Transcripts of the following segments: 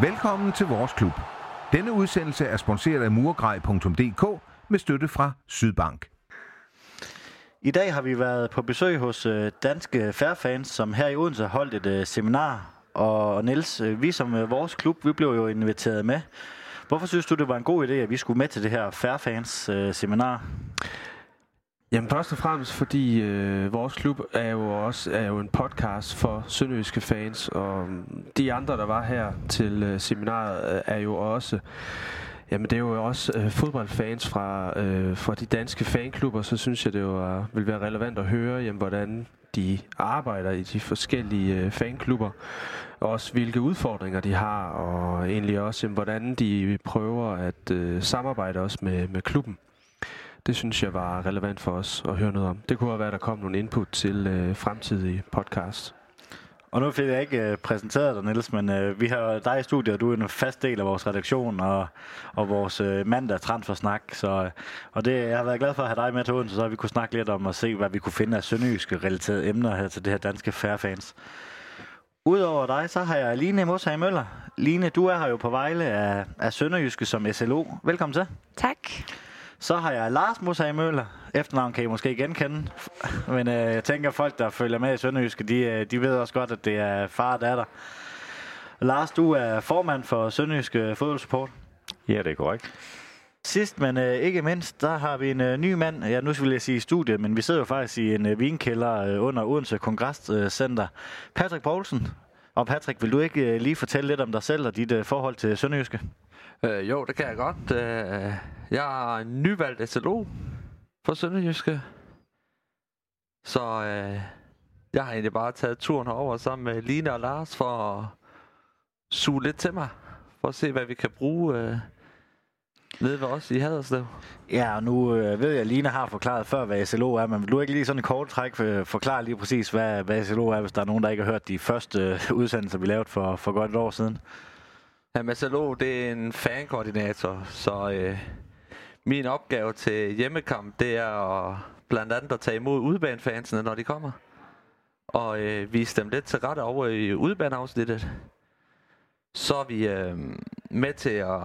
Velkommen til vores klub. Denne udsendelse er sponsoreret af murgrej.dk med støtte fra Sydbank. I dag har vi været på besøg hos øh, Danske Færfans, som her i Odense holdt et øh, seminar. Og Niels, øh, vi som vores klub, vi blev jo inviteret med. Hvorfor synes du, det var en god idé, at vi skulle med til det her Færfans seminar? Jamen først og fremmest, fordi øh, vores klub er jo også er jo en podcast for sønderjyske fans, og mm, de andre, der var her til øh, seminaret, øh, er jo også Jamen det er jo også øh, fodboldfans fra, øh, fra de danske fanklubber, så synes jeg, det jo er, vil være relevant at høre, jamen, hvordan de arbejder i de forskellige øh, fanklubber. Også hvilke udfordringer de har, og egentlig også, jamen, hvordan de prøver at øh, samarbejde også med, med klubben. Det synes jeg var relevant for os at høre noget om. Det kunne have været, at der kom nogle input til øh, fremtidige podcast. Og nu fik jeg ikke øh, præsenteret dig, Niels, men øh, vi har dig i studiet, og du er en fast del af vores redaktion og, og vores øh, mandag transfersnak. Så, og det, jeg har været glad for at have dig med til Odense, så vi kunne snakke lidt om at se, hvad vi kunne finde af sønderjyske relaterede emner her til det her danske fans. Udover dig, så har jeg Line Moshag Møller. Line, du er her jo på Vejle af, af Sønderjyske som SLO. Velkommen til. Tak. Så har jeg Lars Moshag Møller. Efternavn kan I måske genkende. Men øh, jeg tænker, folk, der følger med i Sønderjyske, de, øh, de ved også godt, at det er far og datter. Lars, du er formand for Sønderjyske Fodboldsupport. Ja, det er korrekt. Sidst, men øh, ikke mindst, der har vi en øh, ny mand. Ja, nu vil jeg sige studiet, men vi sidder jo faktisk i en øh, vinkælder øh, under Odense Kongresscenter. Øh, Patrick Poulsen. Og Patrick, vil du ikke øh, lige fortælle lidt om dig selv og dit øh, forhold til Sønderjyske? Øh, jo, det kan jeg godt. Øh, jeg er en nyvalgt SLO for Sønderjyske. Så øh, jeg har egentlig bare taget turen herover sammen med Line og Lars for at suge lidt til mig. For at se, hvad vi kan bruge øh, nede ved os i Haderslev. Ja, og nu øh, ved jeg, at Line har forklaret før, hvad SLO er, men vil du ikke lige sådan en kort træk øh, forklare lige præcis, hvad, hvad SLO er, hvis der er nogen, der ikke har hørt de første øh, udsendelser, vi lavede for, for godt et år siden? Ja, SLO, det er en fankoordinator, så øh, min opgave til hjemmekamp, det er at, blandt andet at tage imod udbanefansene, når de kommer. Og øh, vise dem lidt til rette over i udbaneafsnittet. Så er vi øh, med til at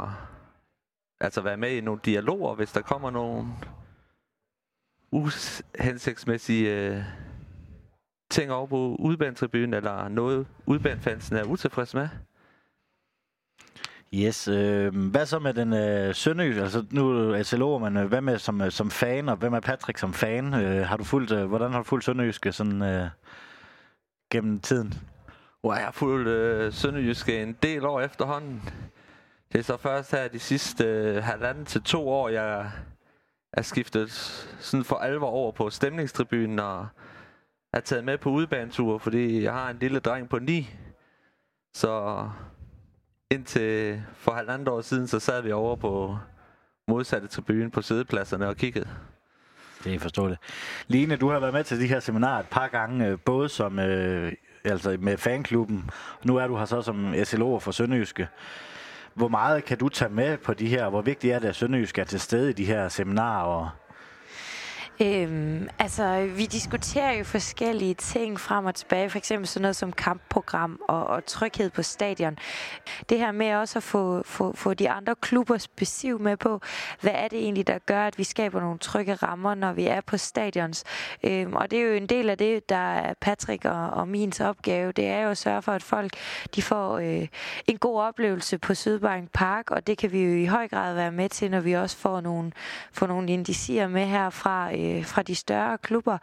altså være med i nogle dialoger, hvis der kommer nogle uhensigtsmæssige øh, ting over på udbanetribunen, eller noget udbanefansen er utilfreds med. Yes, øh, hvad så med den øh, sønderjyske, altså nu er SLO, men øh, hvad med som, øh, som fan, og hvem er Patrick som fan? Øh, har du fulgt, øh, hvordan har du fulgt sønderjyske øh, sådan, øh, gennem tiden? Wow, jeg har fulgt øh, sønderjyske en del år efterhånden. Det er så først her de sidste øh, halvanden til to år, jeg er skiftet sådan for alvor over på stemningstribunen og er taget med på udebaneture, fordi jeg har en lille dreng på 9. Så indtil for halvandet år siden, så sad vi over på modsatte tribune på sædepladserne og kiggede. Det er forståeligt. Line, du har været med til de her seminarer et par gange, øh, både som øh, altså med fanklubben, og nu er du her så som SLO for Sønderjyske. Hvor meget kan du tage med på de her? Hvor vigtigt er det, at Sønderjysk er til stede i de her seminarer og Øhm, altså, vi diskuterer jo forskellige ting frem og tilbage. For eksempel sådan noget som kampprogram og, og tryghed på stadion. Det her med også at få, få, få de andre klubbers besiv med på, hvad er det egentlig, der gør, at vi skaber nogle trygge rammer, når vi er på stadions. Øhm, og det er jo en del af det, der er Patrick og, og min opgave. Det er jo at sørge for, at folk de får øh, en god oplevelse på Sydbank Park, og det kan vi jo i høj grad være med til, når vi også får nogle, får nogle indicier med herfra øh, øh, fra de større klubber.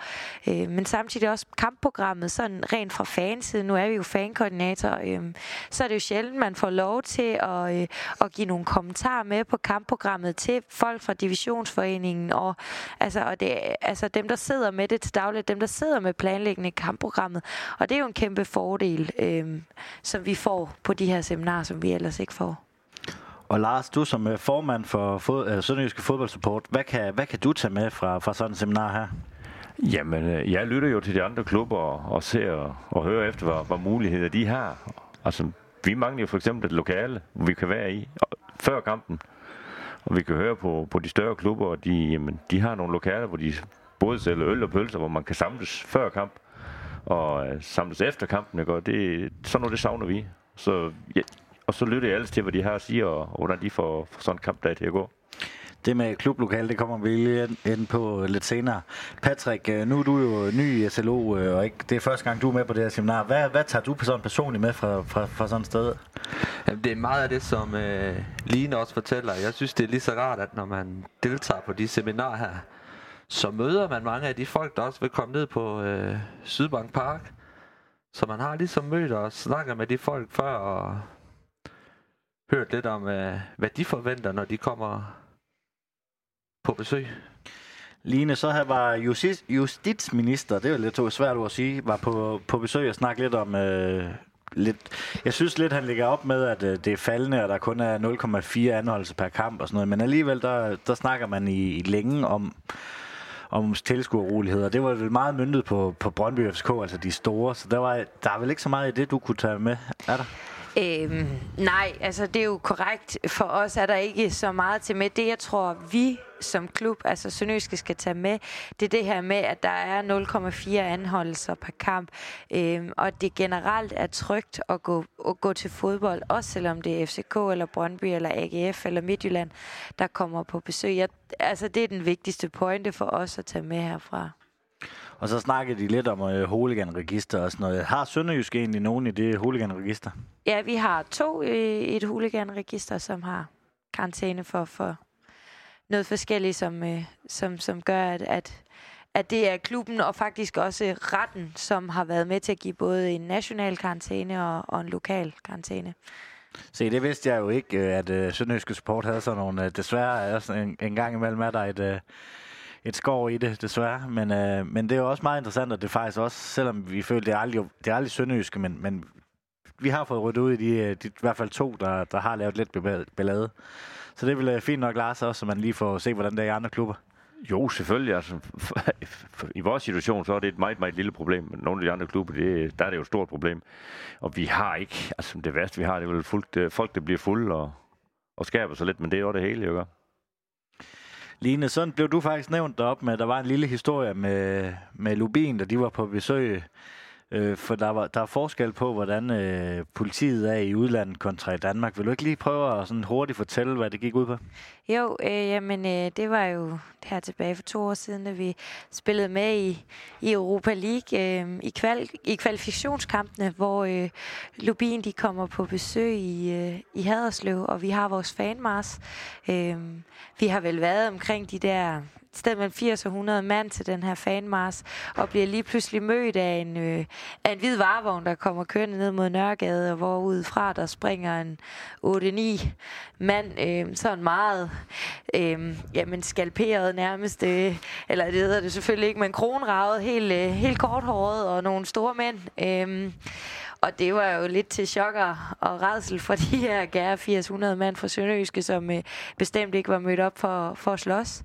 Øh, men samtidig også kampprogrammet, sådan rent fra fansiden, nu er vi jo fankoordinator, øh, så er det jo sjældent, man får lov til at, øh, at give nogle kommentarer med på kampprogrammet til folk fra divisionsforeningen, og, altså, og det, altså dem, der sidder med det til dagligt, dem, der sidder med planlæggende kampprogrammet. Og det er jo en kæmpe fordel, øh, som vi får på de her seminarer, som vi ellers ikke får. Og Lars, du som øh, formand for fod, øh, Sønderjyske Fodboldsupport, hvad kan, hvad kan du tage med fra, fra sådan et seminar her? Jamen, øh, jeg lytter jo til de andre klubber og, og ser og hører efter, hvad, hvad muligheder de har. Altså, vi mangler jo for eksempel et lokale, hvor vi kan være i før kampen. Og vi kan høre på, på de større klubber, og de, jamen, de har nogle lokaler, hvor de både sælger øl og pølser, hvor man kan samles før kamp og samles efter kampen. Ikke? Og det, sådan noget, det savner vi. Så ja, og så lytter jeg ellers til, hvad de har at sige, og, og hvordan de får, får sådan en kampdag til at gå. Det med klublokale, det kommer vi lige ind på lidt senere. Patrick, øh, nu er du jo ny i SLO, øh, og ikke, det er første gang, du er med på det her seminar. Hvad, hvad tager du sådan personligt med fra, fra, fra sådan et sted? Jamen, det er meget af det, som øh, Line også fortæller. Jeg synes, det er lige så rart, at når man deltager på de seminarer her, så møder man mange af de folk, der også vil komme ned på øh, Sydbank Park. Så man har ligesom mødt og snakket med de folk før, og hørt lidt om, øh, hvad de forventer, når de kommer på besøg. Line, så her var justis, justitsminister, det er jo lidt svært at sige, var på, på besøg og snakke lidt om... Øh, lidt, jeg synes lidt, han ligger op med, at øh, det er faldende, og der kun er 0,4 anholdelse per kamp og sådan noget. Men alligevel, der, der snakker man i, i længe om, om tilskuerroligheder. Det var vel meget myndet på, på Brøndby FCK, altså de store. Så der, var, der er vel ikke så meget i det, du kunne tage med, er der? Øhm, nej, altså det er jo korrekt. For os er der ikke så meget til med. Det jeg tror, vi som klub, altså Sønderjyske skal tage med, det er det her med, at der er 0,4 anholdelser per kamp, øhm, og det generelt er trygt at gå, at gå til fodbold, også selvom det er FCK eller Brøndby eller AGF eller Midtjylland, der kommer på besøg. Jeg, altså det er den vigtigste pointe for os at tage med herfra. Og så snakkede de lidt om øh, hooliganregister og sådan noget. Har Sønderjysk egentlig nogen i det hooliganregister? Ja, vi har to i et hooliganregister, som har karantæne for, for noget forskelligt, som, øh, som, som gør, at, at, at det er klubben og faktisk også retten, som har været med til at give både en national karantæne og, og en lokal karantæne. Se, det vidste jeg jo ikke, øh, at uh, Sønderjyske Support havde sådan nogle. Uh, desværre er en, en gang imellem er der et, uh, et skår i det, desværre. Men, øh, men det er jo også meget interessant, at det faktisk også, selvom vi føler, det er aldrig, det er aldrig Sønderjyske, men, men vi har fået ryddet ud i de, øh, de, i hvert fald to, der, der har lavet lidt ballade. Så det vil øh, fint nok Lars, også, så man lige får se, hvordan det er i andre klubber. Jo, selvfølgelig. Altså, I vores situation, så er det et meget, meget lille problem. Men nogle af de andre klubber, det, der er det jo et stort problem. Og vi har ikke, altså det værste vi har, det er vel folk, øh, folk der bliver fulde og, og skaber sig lidt, men det er jo det hele, jo Line, sådan blev du faktisk nævnt derop med, der var en lille historie med, med Lubin, da de var på besøg. Øh, for der, var, der er forskel på, hvordan øh, politiet er i udlandet kontra i Danmark. Vil du ikke lige prøve at sådan hurtigt fortælle, hvad det gik ud på? Jo, øh, jamen, øh, det var jo her tilbage for to år siden, da vi spillede med i, i Europa League øh, i, kval, i kvalifikationskampene, hvor øh, Lubin de kommer på besøg i, øh, i Haderslev, og vi har vores fanmars. Øh, vi har vel været omkring de der sted mellem 80 og 100 mand til den her fanmars, og bliver lige pludselig mødt af en, øh, af en hvid varevogn, der kommer kørende ned mod Nørregade, og hvor udefra der springer en 8-9 mand, øh, sådan meget øh, jamen skalperet nærmest, øh, eller det hedder det selvfølgelig ikke, men kronravet, helt, øh, helt korthåret og nogle store mænd. Øh, og det var jo lidt til chokker og redsel for de her gære 800 mand fra Sønderjyske, som øh, bestemt ikke var mødt op for, for at slås.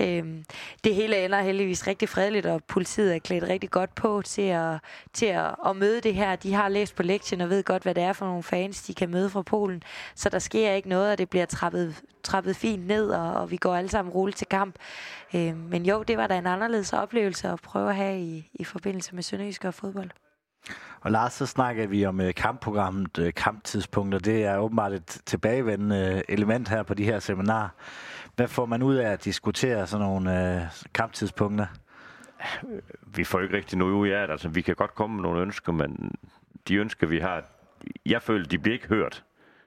Øhm, det hele ender heldigvis rigtig fredeligt, og politiet er klædt rigtig godt på til at, til at, at møde det her. De har læst på lektien og ved godt, hvad det er for nogle fans, de kan møde fra Polen. Så der sker ikke noget, og det bliver trappet, trappet fint ned, og, og vi går alle sammen roligt til kamp. Øhm, men jo, det var da en anderledes oplevelse at prøve at have i, i forbindelse med Sønderjysk og fodbold. Og Lars, så snakker vi om uh, kampprogrammet, øh, kamptidspunkter. Det er åbenbart et tilbagevendende øh, element her på de her seminarer. Hvad får man ud af at diskutere sådan nogle kamptidspunkter? Vi får ikke rigtig noget ud af det. Altså, vi kan godt komme med nogle ønsker, men de ønsker, vi har, jeg føler, de bliver ikke hørt.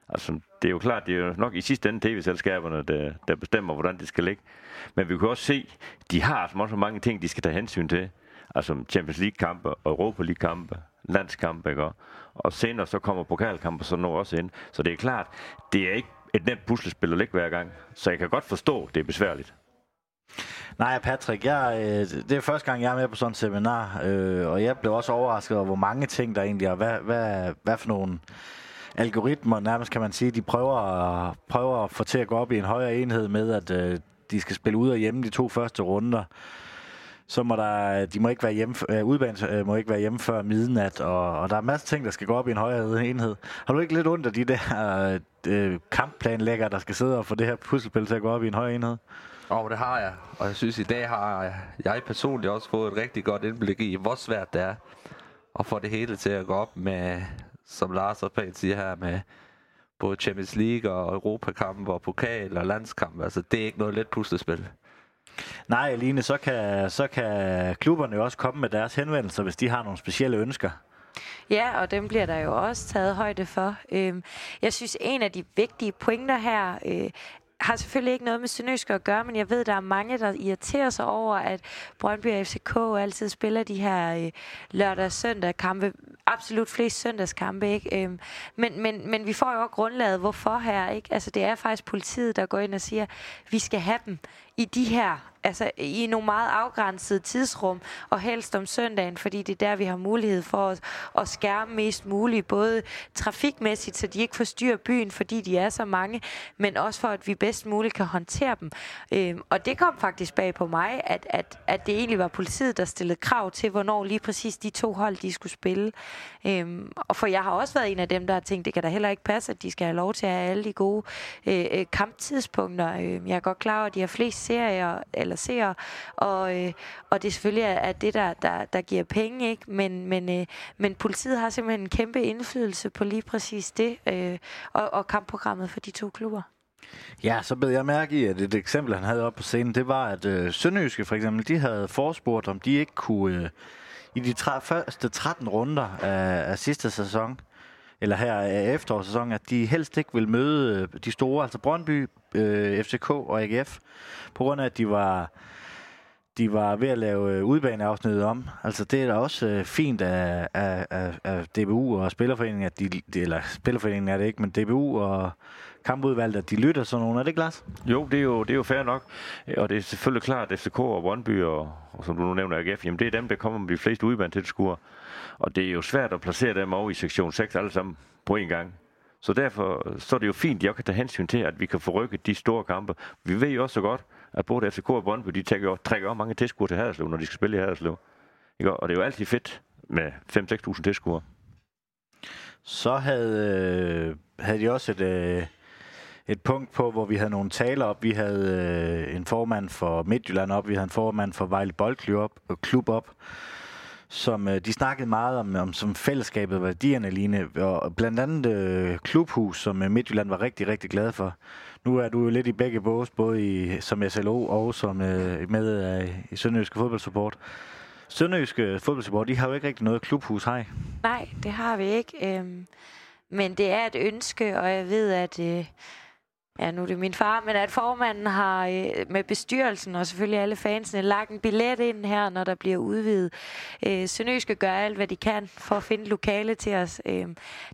Altså, det er jo klart, det er jo nok i sidste ende tv-selskaberne, der, der bestemmer, hvordan det skal ligge. Men vi kan også se, de har altså også mange ting, de skal tage hensyn til. Altså Champions League-kampe, Europa League-kampe, landskampe, ikke? Og senere så kommer pokalkampe så når også ind. Så det er klart, det er ikke et nemt puslespil at ligge hver gang. Så jeg kan godt forstå, det er besværligt. Nej, Patrick, jeg, øh, det er første gang, jeg er med på sådan et seminar, øh, og jeg blev også overrasket over, hvor mange ting der egentlig er. Hvad, hvad, hvad for nogle algoritmer, nærmest kan man sige, de prøver at, prøver at få til at gå op i en højere enhed med, at øh, de skal spille ud og hjemme de to første runder så må der, de må ikke være hjemme, øh, udbanen øh, må ikke være hjemme før midnat, og, og der er masser af ting, der skal gå op i en højere enhed. Har du ikke lidt ondt af de der øh, kampplanlægger, der skal sidde og få det her puslespil til at gå op i en højere enhed? Og oh, det har jeg. Og jeg synes, i dag har jeg, jeg personligt også fået et rigtig godt indblik i, hvor svært det er at få det hele til at gå op med, som Lars og Pænt siger her, med både Champions League og Europakampe og pokal og landskampe. Altså, det er ikke noget let puslespil. Nej, Aline, så kan, så kan klubberne jo også komme med deres henvendelser, hvis de har nogle specielle ønsker. Ja, og dem bliver der jo også taget højde for. Øhm, jeg synes, en af de vigtige pointer her øh, har selvfølgelig ikke noget med Sønderjysk at gøre, men jeg ved, der er mange, der irriterer sig over, at Brøndby og FCK altid spiller de her øh, lørdag-søndag-kampe. Absolut flest søndagskampe, ikke? Øhm, men, men, men vi får jo også grundlaget, hvorfor her, ikke? Altså, det er faktisk politiet, der går ind og siger, vi skal have dem i de her altså i nogle meget afgrænsede tidsrum, og helst om søndagen, fordi det er der, vi har mulighed for at, at skærme mest muligt, både trafikmæssigt, så de ikke forstyrrer byen, fordi de er så mange, men også for, at vi bedst muligt kan håndtere dem. Øhm, og det kom faktisk bag på mig, at, at, at det egentlig var politiet, der stillede krav til, hvornår lige præcis de to hold, de skulle spille. Øhm, og for jeg har også været en af dem, der har tænkt, det kan da heller ikke passe, at de skal have lov til at have alle de gode øh, øh kamptidspunkter. Øhm, jeg er godt klar over, at de har flest serier, eller seere, og, øh, og det selvfølgelig er, det, der, der, der giver penge, ikke? Men, men, øh, men politiet har simpelthen en kæmpe indflydelse på lige præcis det, øh, og, og kampprogrammet for de to klubber. Ja, så blev jeg mærke i, at et eksempel, han havde op på scenen, det var, at øh, Sønderjyske for eksempel, de havde forespurgt, om de ikke kunne, øh, i de tre, første 13 runder af, af sidste sæson, eller her af efterårssæsonen, at de helst ikke vil møde øh, de store, altså Brøndby, øh, FCK og AGF, på grund af, at de var, de var ved at lave øh, udbaneafsnittet om. Altså det er da også øh, fint af, af, af, af DBU og Spillerforeningen, at de, eller Spillerforeningen er det ikke, men DBU og kampudvalget, at de lytter sådan nogle. Er det glas? Jo, det er jo, det er jo fair nok. Og det er selvfølgelig klart, at FCK og Brøndby og, og som du nu nævner AGF, jamen det er dem, der kommer med de fleste udbanetilskuere. Og det er jo svært at placere dem over i sektion 6 alle sammen på en gang. Så derfor så er det jo fint, at jeg kan tage hensyn til, at vi kan forrykke de store kampe. Vi ved jo også så godt, at både FCK og Brøndby, de trækker jo, trækker jo mange tilskuere til Haderslev, når de skal spille i Haderslev. Ikke? Og det er jo altid fedt med 5-6.000 tilskuere. Så havde, øh, havde de også et, øh, et punkt på, hvor vi havde nogle taler op. Vi havde øh, en formand for Midtjylland op, vi havde en formand for Vejle Boldklub op, klub op som øh, de snakkede meget om, om som fællesskabet, værdierne Line, og blandt andet øh, klubhus, som øh, Midtjylland var rigtig, rigtig glad for. Nu er du jo lidt i begge bås, både i, som SLO og som øh, med øh, i Sønderjyske Fodboldsupport. Sønderjyske Fodboldsupport, de har jo ikke rigtig noget klubhus, hej? Nej, det har vi ikke. Øhm, men det er et ønske, og jeg ved, at... Øh Ja, nu er det min far, men at formanden har øh, med bestyrelsen og selvfølgelig alle fansene lagt en billet ind her, når der bliver udvidet. Øh, Sønø skal gøre alt, hvad de kan for at finde lokale til os. Øh,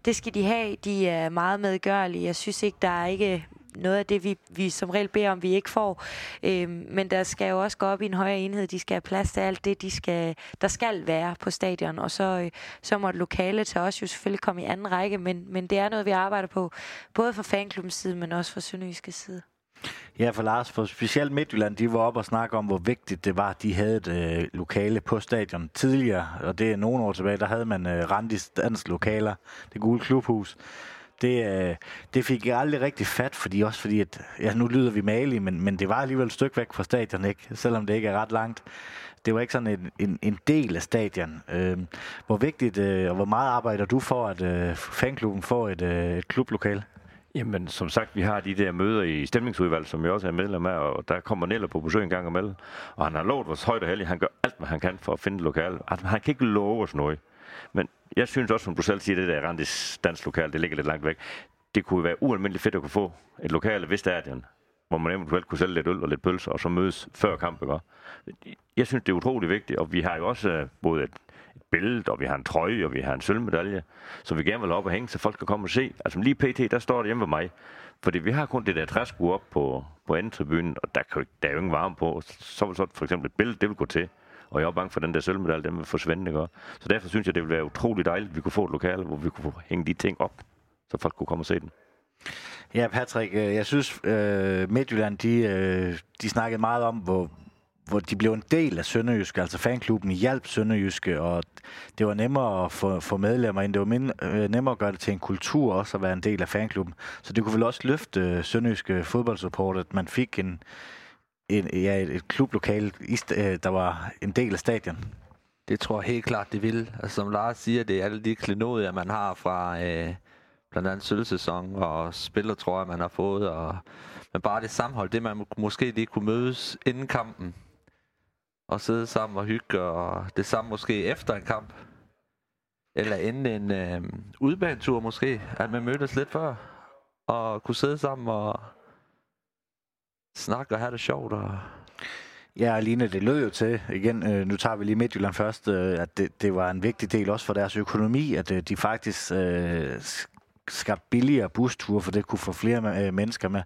det skal de have. De er meget medgørlige. Jeg synes ikke, der er ikke noget af det, vi, vi som regel beder om, vi ikke får. Øhm, men der skal jo også gå op i en højere enhed. De skal have plads til alt det, de skal, der skal være på stadion. Og så, øh, så må det lokale til os jo selvfølgelig komme i anden række. Men, men det er noget, vi arbejder på, både fra fanklubbens side, men også fra Sønderjyske side. Ja, for Lars, for specielt Midtjylland, de var op og snakke om, hvor vigtigt det var, at de havde et øh, lokale på stadion tidligere. Og det er nogle år tilbage, der havde man øh, Randis dansk lokaler, det gule klubhus det, øh, det fik jeg aldrig rigtig fat, fordi også fordi, at, ja, nu lyder vi malige, men, men det var alligevel et stykke væk fra stadion, ikke? selvom det ikke er ret langt. Det var ikke sådan en, en, en del af stadion. Øh, hvor vigtigt øh, og hvor meget arbejder du for, at øh, fanklubben får et, øh, et klublokale? Jamen, som sagt, vi har de der møder i stemningsudvalget, som jeg også er medlem af, og der kommer Neller på besøg en gang imellem. Og han har lovet vores højt og heldig, han gør alt, hvad han kan for at finde et lokale. Altså, han kan ikke love os noget. Men jeg synes også, som du selv siger, det der Randis dansk lokal, det ligger lidt langt væk. Det kunne være ualmindeligt fedt at kunne få et lokale ved stadion, hvor man eventuelt kunne sælge lidt øl og lidt pølser, og så mødes før kampen. Jeg synes, det er utrolig vigtigt, og vi har jo også øh, både et, et billede, og vi har en trøje, og vi har en sølvmedalje, som vi gerne vil op og hænge, så folk kan komme og se. Altså lige pt, der står det hjemme ved mig. Fordi vi har kun det der træskur op på, på anden tribunen, og der, kan jo, der er jo ingen varme på. Så vil så for eksempel et billede, det vil gå til. Og jeg er bange for, at den der sølvmedalje, den vil forsvinde. Ikke? Så derfor synes jeg, det ville være utrolig dejligt, at vi kunne få et lokale, hvor vi kunne få hænge de ting op, så folk kunne komme og se den. Ja, Patrick, øh, jeg synes, øh, Midtjylland, de, øh, de snakkede meget om, hvor, hvor de blev en del af Sønderjyske, altså fanklubben hjalp Sønderjyske, og det var nemmere at få, få medlemmer ind. Det var mind, øh, nemmere at gøre det til en kultur også at være en del af fanklubben. Så det kunne vel også løfte øh, Sønderjyske fodboldsupport, at man fik en, en, ja, et, klublokale, øh, der var en del af stadion. Det tror jeg helt klart, det vil. Altså, som Lars siger, det er alle de klenodier, man har fra, øh, blandt andet sølvsæson og spillertrøjer, man har fået. Og, men bare det sammenhold, det man måske lige kunne mødes inden kampen. Og sidde sammen og hygge, og det samme måske efter en kamp. Eller inden en øh, udbanetur måske, at man mødtes lidt før. Og kunne sidde sammen og snakke og have det sjovt. Og Ja, Line, det lød jo til, igen, øh, nu tager vi lige Midtjylland først, øh, at det, det var en vigtig del også for deres økonomi, at øh, de faktisk øh, skabte billigere busture, for det kunne få flere øh, mennesker med.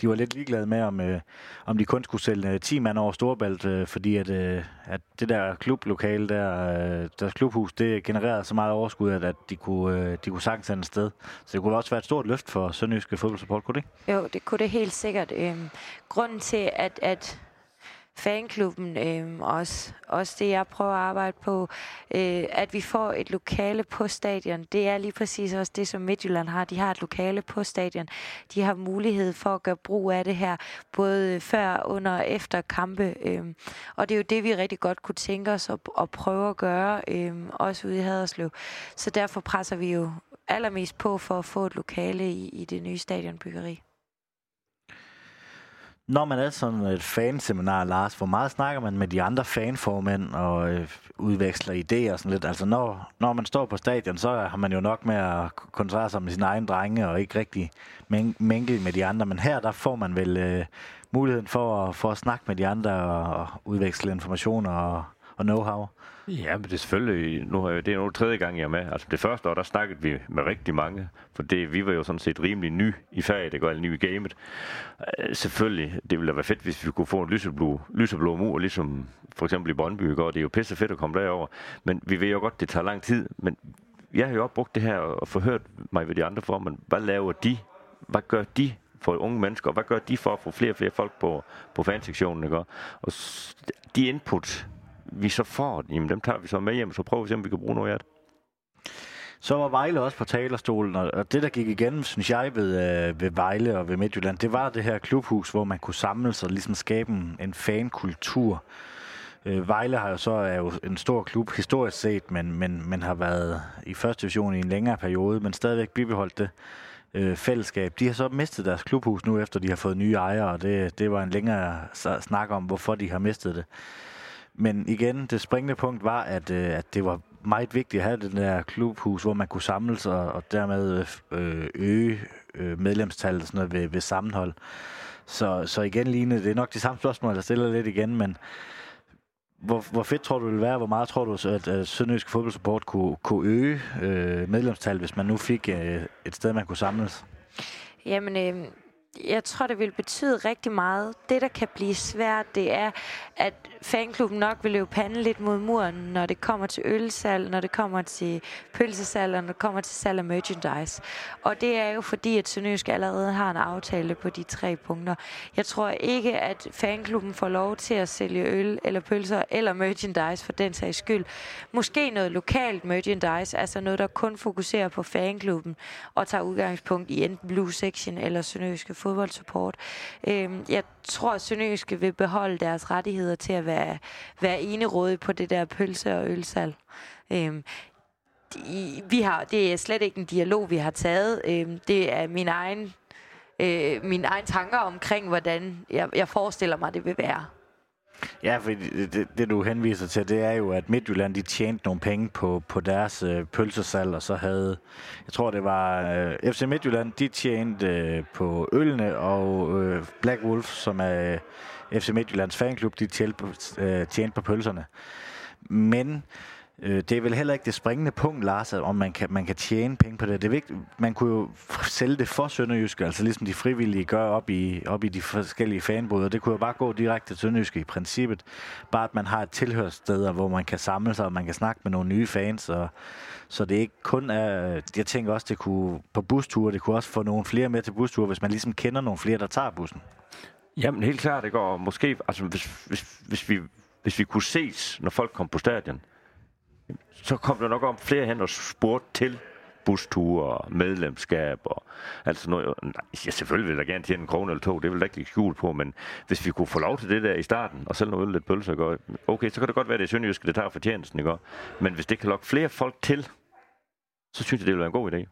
De var lidt ligeglade med, om, øh, om de kun skulle sælge øh, 10 mand over Storbælt, øh, fordi at, øh, at det der klublokale, der, øh, deres klubhus, det genererede så meget overskud, at, at de, kunne, øh, de kunne sagtens sende sted. Så det kunne også være et stort løft for Sønderjyske fodboldsupport, kunne det ikke? Jo, det kunne det helt sikkert. Øh, grunden til, at, at fanklubben, øh, også, også det, jeg prøver at arbejde på, øh, at vi får et lokale på stadion. Det er lige præcis også det, som Midtjylland har. De har et lokale på stadion. De har mulighed for at gøre brug af det her, både før, under og efter kampe. Øh, og det er jo det, vi rigtig godt kunne tænke os at, at prøve at gøre, øh, også ude i Haderslev. Så derfor presser vi jo allermest på for at få et lokale i, i det nye stadionbyggeri. Når man er sådan et fanseminar, Lars, hvor meget snakker man med de andre fanformænd og øh, udveksler idéer og sådan lidt? Altså når, når man står på stadion, så har man jo nok med at koncentrere sig med sine egne drenge og ikke rigtig mængde med de andre. Men her, der får man vel øh, muligheden for at, for at snakke med de andre og, og udveksle informationer og, og know-how. Ja, men det er selvfølgelig, nu har jeg, det er nu tredje gang, jeg er med. Altså det første år, der snakkede vi med rigtig mange, for det, vi var jo sådan set rimelig ny i faget, det går alle ny i gamet. Øh, selvfølgelig, det ville da være fedt, hvis vi kunne få en lyseblå, lyseblå mur, ligesom for eksempel i Brøndby går. Det er jo pisse fedt at komme derover, men vi ved jo godt, det tager lang tid. Men jeg har jo også brugt det her og forhørt mig ved de andre for, men hvad laver de? Hvad gør de for unge mennesker? Hvad gør de for at få flere og flere folk på, på fansektionen? Ikke? Og de input, vi så får, jamen dem tager vi så med hjem, så prøver vi at se, om vi kan bruge noget af det. Så var Vejle også på talerstolen, og det, der gik igennem, synes jeg, ved, øh, ved Vejle og ved Midtjylland, det var det her klubhus, hvor man kunne samle sig og ligesom skabe en, en fankultur. Øh, Vejle har jo så er jo en stor klub historisk set, men, men, men har været i første division i en længere periode, men stadigvæk bibeholdt det øh, fællesskab. De har så mistet deres klubhus nu, efter de har fået nye ejere, og det, det var en længere snak om, hvorfor de har mistet det. Men igen, det springende punkt var, at, øh, at det var meget vigtigt at have den der klubhus, hvor man kunne samles og, og dermed øh, øge øh, medlemstallet sådan noget ved, ved sammenhold. Så, så igen, Line, det er nok de samme spørgsmål, der stiller lidt igen, men hvor, hvor fedt tror du det ville være? Hvor meget tror du, at, at Sønderjysk Fodboldsupport kunne, kunne øge øh, medlemstallet, hvis man nu fik øh, et sted, man kunne samles? Jamen, øh, jeg tror, det vil betyde rigtig meget. Det, der kan blive svært, det er, at fanklubben nok vil løbe panden lidt mod muren, når det kommer til ølsalg, når det kommer til pølsesalg, og når det kommer til salg af merchandise. Og det er jo fordi, at Sønderjysk allerede har en aftale på de tre punkter. Jeg tror ikke, at fanklubben får lov til at sælge øl eller pølser eller merchandise for den sags skyld. Måske noget lokalt merchandise, altså noget, der kun fokuserer på fanklubben og tager udgangspunkt i enten Blue Section eller Sønderjyske fodboldsupport. Øh, jeg tror, at Sønderjyske vil beholde deres rettigheder til at være, være eneråde på det der pølse- og ølsalg. Øh, de, vi har, det er slet ikke en dialog, vi har taget. Øhm, det er min egen, øh, mine egne tanker omkring, hvordan jeg, jeg forestiller mig, det vil være. Ja, for det, det, det du henviser til, det er jo, at Midtjylland de tjente nogle penge på, på deres øh, pølsesal, og så havde, jeg tror det var øh, FC Midtjylland, de tjente øh, på ølene, og øh, Black Wolf, som er øh, FC Midtjyllands fanklub, de tjente på, øh, tjente på pølserne. Men Øh, det er vel heller ikke det springende punkt, Lars, om man kan, man kan tjene penge på det. Det er vigtigt. Man kunne jo sælge det for Sønderjyske, altså ligesom de frivillige gør op i, op i de forskellige fanboder. Det kunne jo bare gå direkte til Sønderjyske i princippet. Bare at man har et tilhørssted, hvor man kan samle sig, og man kan snakke med nogle nye fans. Og, så det er ikke kun er, jeg tænker også, det kunne på busture, det kunne også få nogle flere med til busture, hvis man ligesom kender nogle flere, der tager bussen. Jamen helt klart, det går måske, altså hvis, hvis, hvis, vi, hvis vi kunne ses, når folk kom på stadion, så kom der nok om flere hen og spurgte til busture og medlemskab og altså noget. Ja, selvfølgelig vil jeg gerne tjene en krone eller to, det vil jeg ikke skjul på, men hvis vi kunne få lov til det der i starten, og selv noget lidt pølser, går, okay, så kan det godt være, det er Sønderjyske, det tager fortjenesten, ikke? Men hvis det kan lokke flere folk til, så synes jeg, det vil være en god idé.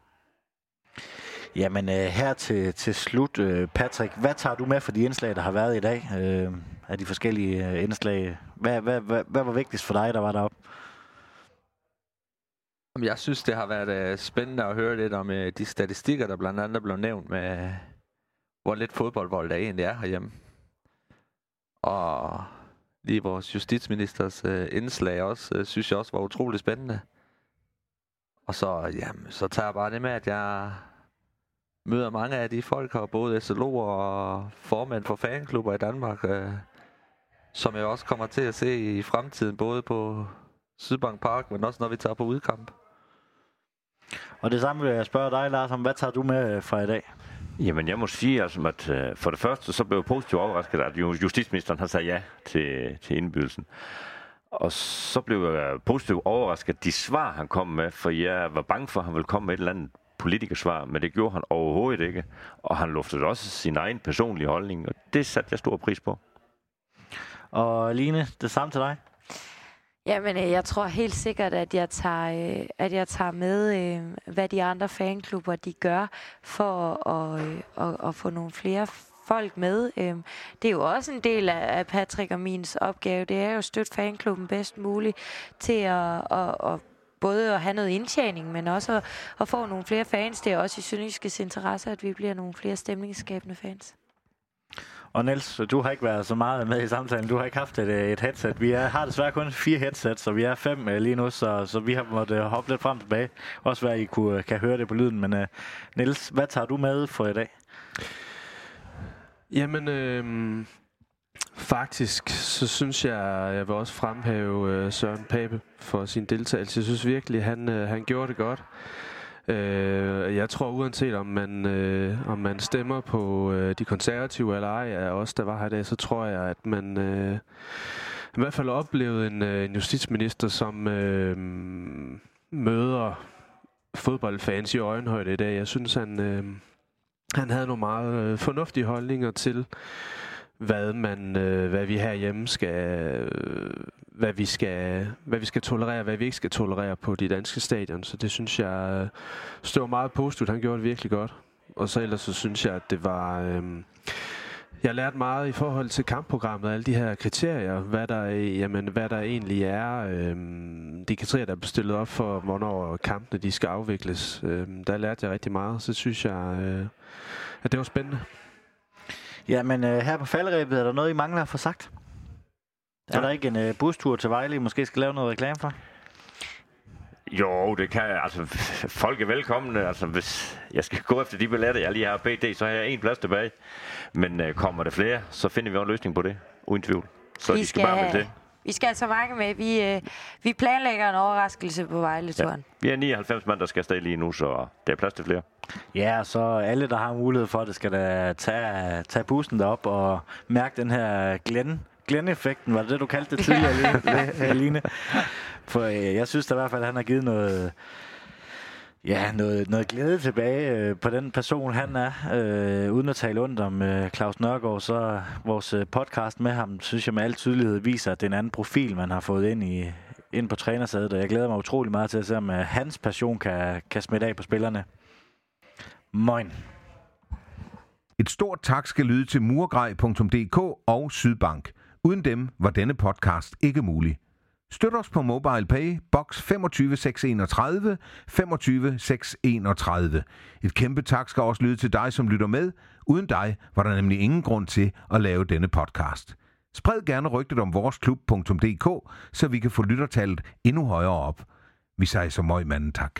Jamen øh, her til, til slut, øh, Patrick, hvad tager du med for de indslag, der har været i dag? Øh, af de forskellige øh, indslag. Hvad, hvad, hvad, hvad var vigtigst for dig, der var deroppe? Jeg synes, det har været øh, spændende at høre lidt om øh, de statistikker, der blandt andet blev nævnt med, hvor lidt fodboldvold der egentlig er herhjemme. Og lige vores justitsministers øh, indslag også, synes jeg også var utrolig spændende. Og så, jamen, så tager jeg bare det med, at jeg møder mange af de folk her, både SLO'er og formænd for fanklubber i Danmark, øh, som jeg også kommer til at se i fremtiden, både på Sydbank Park, men også når vi tager på udkamp. Og det samme vil jeg spørge dig, Lars, om hvad tager du med fra i dag? Jamen, jeg må sige, altså, at uh, for det første, så blev jeg positivt overrasket, at justitsministeren har sagt ja til, til indbydelsen. Og så blev jeg positivt overrasket, at de svar, han kom med, for jeg var bange for, at han ville komme med et eller andet politikersvar, men det gjorde han overhovedet ikke. Og han luftede også sin egen personlige holdning, og det satte jeg stor pris på. Og Line, det samme til dig? Jamen, øh, jeg tror helt sikkert, at jeg tager, øh, at jeg tager med, øh, hvad de andre fanklubber de gør for at, øh, at, at få nogle flere folk med. Øhm, det er jo også en del af Patrick og min opgave. Det er jo at støtte fanklubben bedst muligt til at, at, at både at have noget indtjening, men også at, at få nogle flere fans. Det er også i Sønderjyskes interesse, at vi bliver nogle flere stemningsskabende fans. Og Niels, du har ikke været så meget med i samtalen. Du har ikke haft et, øh, et headset. Vi er, har desværre kun fire headsets, så vi er fem uh, lige nu, så, så vi har måttet øh, hoppe lidt frem og tilbage. Også hvad I kunne, kan høre det på lyden. Men uh, Niels, hvad tager du med for i dag? Jamen, øh, faktisk så synes jeg, jeg vil også fremhæve øh, Søren Pape for sin deltagelse. Jeg synes virkelig, han, øh, han gjorde det godt. Øh, jeg tror uanset om man, øh, om man stemmer på øh, de konservative eller ej af os, der var her i dag, så tror jeg, at man øh, i hvert fald oplevede en, øh, en justitsminister, som øh, møder fodboldfans i øjenhøjde i dag. Jeg synes, han, øh, han havde nogle meget øh, fornuftige holdninger til, hvad man, øh, hvad vi herhjemme skal, øh, hvad vi skal, hvad vi skal tolerere, hvad vi ikke skal tolerere på de danske stadion. Så det synes jeg øh, står meget positivt. Han gjorde det virkelig godt. Og så ellers så synes jeg, at det var... Øh, jeg lærte meget i forhold til kampprogrammet, alle de her kriterier, hvad der, jamen, hvad der egentlig er, øh, de kriterier, der er bestillet op for, hvornår kampene de skal afvikles. Øh, der lærte jeg rigtig meget, så synes jeg, øh, at det var spændende. Jamen, øh, her på faldrebet, er der noget, I mangler at få sagt? Er der ikke en øh, bustur til Vejle, I måske skal lave noget reklame for? Jo, det kan jeg. Altså, folk er velkomne. Altså, hvis jeg skal gå efter de billetter, jeg lige har BD, så har jeg en plads tilbage. Men øh, kommer der flere, så finder vi en løsning på det. Uden tvivl. Så vi de skal, skal bare med til. Vi skal altså mange med. Vi, øh, vi planlægger en overraskelse på Vejle-turen. Ja. Vi er 99 mand, der skal afsted lige nu, så der er plads til flere. Ja, så alle, der har mulighed for det, skal da tage, tage bussen derop og mærke den her Glenn Glenn-effekten, var det det, du kaldte det tidligere, Line? For øh, jeg synes da i hvert fald, at han har givet noget, ja, noget, noget glæde tilbage øh, på den person, han er. Øh, uden at tale ondt om øh, Claus Nørgaard, så vores øh, podcast med ham, synes jeg med al tydelighed viser, at det er en anden profil, man har fået ind i ind på trænersædet, og jeg glæder mig utrolig meget til at se, om uh, hans passion kan, kan smitte af på spillerne. Moin. Et stort tak skal lyde til murgrej.dk og Sydbank. Uden dem var denne podcast ikke mulig. Støt os på MobilePay, box 25631, 25631. Et kæmpe tak skal også lyde til dig, som lytter med. Uden dig var der nemlig ingen grund til at lave denne podcast. Spred gerne rygtet om voresklub.dk, så vi kan få lyttertallet endnu højere op. Vi siger så møg manden tak.